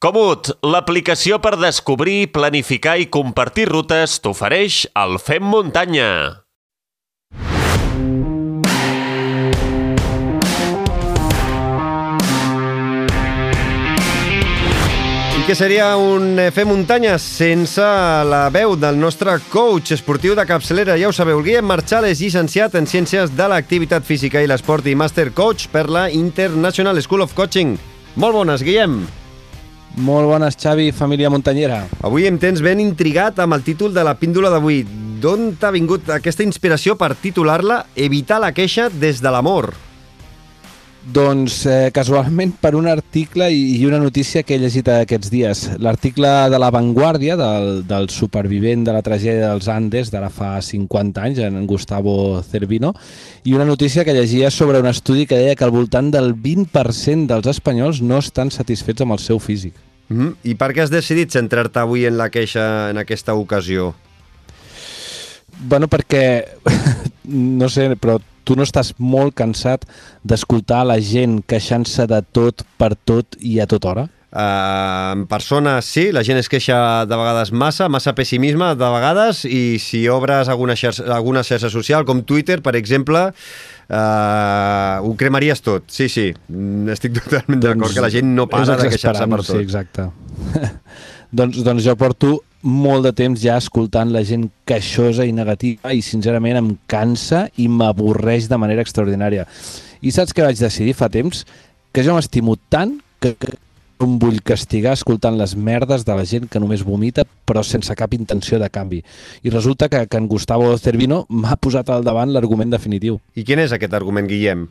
Comut, l'aplicació per descobrir, planificar i compartir rutes t'ofereix el Fem Muntanya. I què seria un eh, Fer Muntanya sense la veu del nostre coach esportiu de capçalera? Ja ho sabeu, el Guillem Marchal és llicenciat en Ciències de l'Activitat Física i l'Esport i Master Coach per la International School of Coaching. Molt bones, Guillem. Molt bones, Xavi, família muntanyera. Avui em tens ben intrigat amb el títol de la píndola d'avui. D'on t'ha vingut aquesta inspiració per titular-la Evitar la queixa des de l'amor? Doncs eh, casualment per un article i, i una notícia que he llegit aquests dies. L'article de La Vanguardia, del, del supervivent de la tragèdia dels Andes d'ara fa 50 anys, en Gustavo Cervino, i una notícia que llegia sobre un estudi que deia que al voltant del 20% dels espanyols no estan satisfets amb el seu físic. Mm -hmm. I per què has decidit centrar-te avui en la queixa en aquesta ocasió? Bueno, perquè, no sé, però tu no estàs molt cansat d'escoltar la gent queixant-se de tot, per tot i a tota hora? Uh, en persona sí, la gent es queixa de vegades massa, massa pessimisme de vegades i si obres alguna xarxa, alguna xarxa social com Twitter, per exemple, uh, ho cremaries tot. Sí, sí, estic totalment doncs, d'acord que la gent no para de queixar-se per tot. Sí, exacte. doncs, doncs jo porto molt de temps ja escoltant la gent queixosa i negativa i sincerament em cansa i m'avorreix de manera extraordinària. I saps què vaig decidir fa temps? Que jo m'estimo tant que, que em vull castigar escoltant les merdes de la gent que només vomita però sense cap intenció de canvi. I resulta que, que en Gustavo Cervino m'ha posat al davant l'argument definitiu. I quin és aquest argument, Guillem?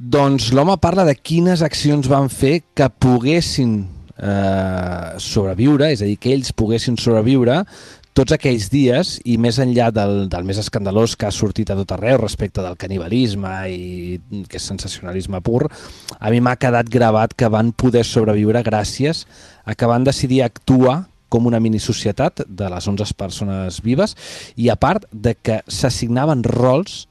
Doncs l'home parla de quines accions van fer que poguessin eh, sobreviure, és a dir, que ells poguessin sobreviure tots aquells dies i més enllà del, del més escandalós que ha sortit a tot arreu respecte del canibalisme i que és sensacionalisme pur, a mi m'ha quedat gravat que van poder sobreviure gràcies a que van decidir actuar com una minisocietat de les 11 persones vives i a part de que s'assignaven rols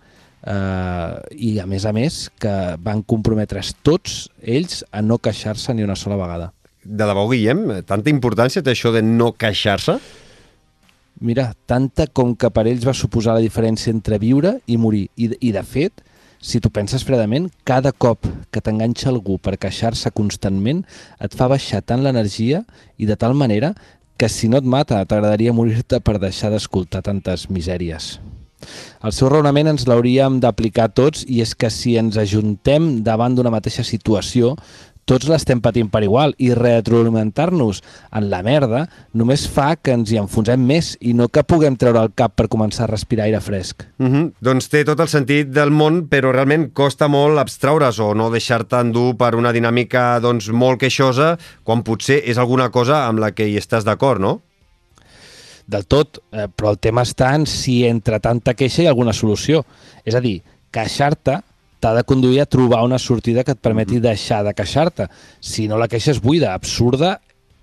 eh, i a més a més que van comprometre's tots ells a no queixar-se ni una sola vegada. De debò, Guillem, tanta importància té això de no queixar-se? Mira, tanta com que per ells va suposar la diferència entre viure i morir. I, i de fet, si tu penses fredament, cada cop que t'enganxa algú per queixar-se constantment et fa baixar tant l'energia i de tal manera que si no et mata t'agradaria morir-te per deixar d'escoltar tantes misèries. El seu raonament ens l'hauríem d'aplicar tots i és que si ens ajuntem davant d'una mateixa situació, tots l'estem patint per igual i retroalimentar-nos en la merda només fa que ens hi enfonsem més i no que puguem treure el cap per començar a respirar aire fresc. Mm -hmm. Doncs té tot el sentit del món, però realment costa molt abstraure's o no deixar-te endur per una dinàmica doncs, molt queixosa quan potser és alguna cosa amb la que hi estàs d'acord, no? Del tot, eh, però el tema està en si entre tanta queixa hi ha alguna solució. És a dir, queixar-te t'ha de conduir a trobar una sortida que et permeti deixar de queixar-te. Si no, la queixa és buida, absurda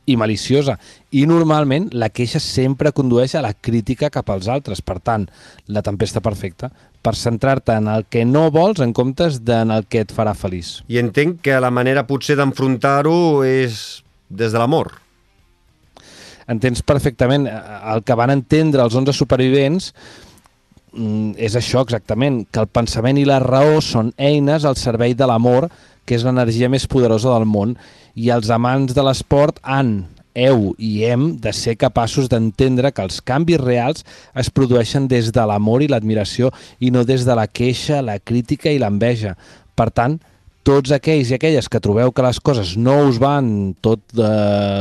i maliciosa. I normalment la queixa sempre condueix a la crítica cap als altres. Per tant, la tempesta perfecta per centrar-te en el que no vols en comptes d'en el que et farà feliç. I entenc que la manera potser d'enfrontar-ho és des de l'amor. Entens perfectament. El que van entendre els 11 supervivents és això exactament, que el pensament i la raó són eines al servei de l'amor, que és l'energia més poderosa del món, i els amants de l'esport han, heu i hem de ser capaços d'entendre que els canvis reals es produeixen des de l'amor i l'admiració i no des de la queixa, la crítica i l'enveja. Per tant, tots aquells i aquelles que trobeu que les coses no us van tot de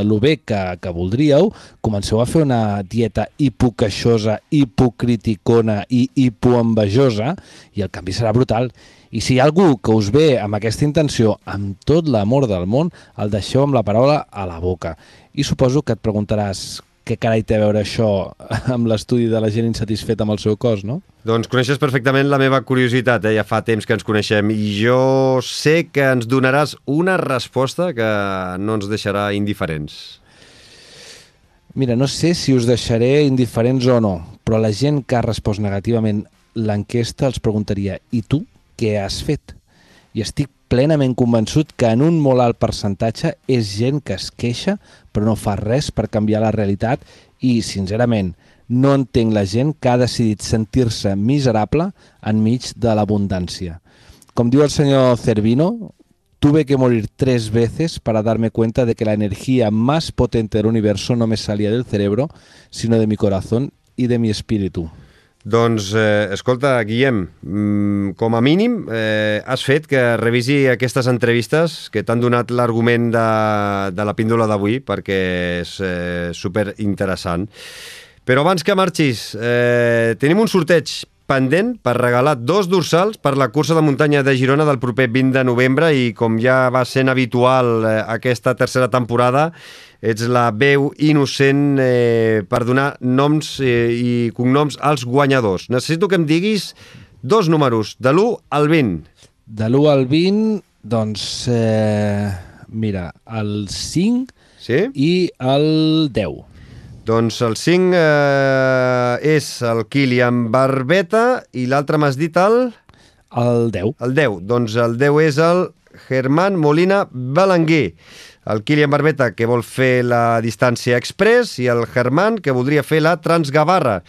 lo bé que, que voldríeu, comenceu a fer una dieta hipoqueixosa, hipocriticona i hipoenvejosa i el canvi serà brutal. I si hi ha algú que us ve amb aquesta intenció, amb tot l'amor del món, el deixeu amb la paraula a la boca. I suposo que et preguntaràs què carai té a veure això amb l'estudi de la gent insatisfeta amb el seu cos, no? Doncs coneixes perfectament la meva curiositat, eh? ja fa temps que ens coneixem, i jo sé que ens donaràs una resposta que no ens deixarà indiferents. Mira, no sé si us deixaré indiferents o no, però la gent que ha respost negativament l'enquesta els preguntaria i tu què has fet? I estic plenament convençut que en un molt alt percentatge és gent que es queixa però no fa res per canviar la realitat i, sincerament, no entenc la gent que ha decidit sentir-se miserable enmig de l'abundància. Com diu el senyor Cervino, tuve que morir tres veces para darme cuenta de que la energía más potente del universo no me salía del cerebro, sino de mi corazón y de mi espíritu. Doncs, eh, escolta, Guillem, mm, com a mínim eh, has fet que revisi aquestes entrevistes que t'han donat l'argument de, de la píndola d'avui, perquè és eh, super interessant. Però abans que marxis, eh, tenim un sorteig pendent per regalar dos dorsals per la cursa de muntanya de Girona del proper 20 de novembre i com ja va sent habitual eh, aquesta tercera temporada, ets la veu innocent eh, per donar noms eh, i cognoms als guanyadors. Necessito que em diguis dos números, de l'1 al 20. De l'1 al 20, doncs, eh, mira, el 5 Sí? i el 10. Doncs el 5 eh, és el Kilian Barbeta i l'altre m'has dit el... El 10. El 10. Doncs el 10 és el Germán Molina Belenguer. El Kilian Barbeta, que vol fer la distància express, i el Germán, que voldria fer la Transgavarra.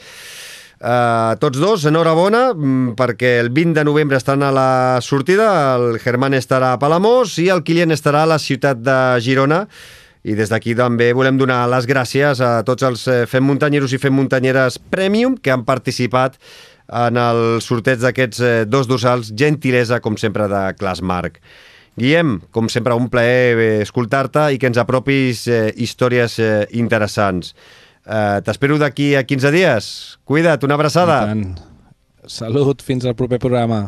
Uh, tots dos, enhorabona, mm, perquè el 20 de novembre estan a la sortida, el Germán estarà a Palamós i el Kilian estarà a la ciutat de Girona, i des d'aquí també volem donar les gràcies a tots els eh, fem muntanyeros i fem muntanyeres Premium que han participat en el sorteig d'aquests eh, dos dorsals, gentilesa, com sempre, de Clasmarc. Guillem, com sempre, un plaer eh, escoltar-te i que ens apropis històries interessants. Eh, T'espero d'aquí a 15 dies. Cuida't, una abraçada. Salut, fins al proper programa.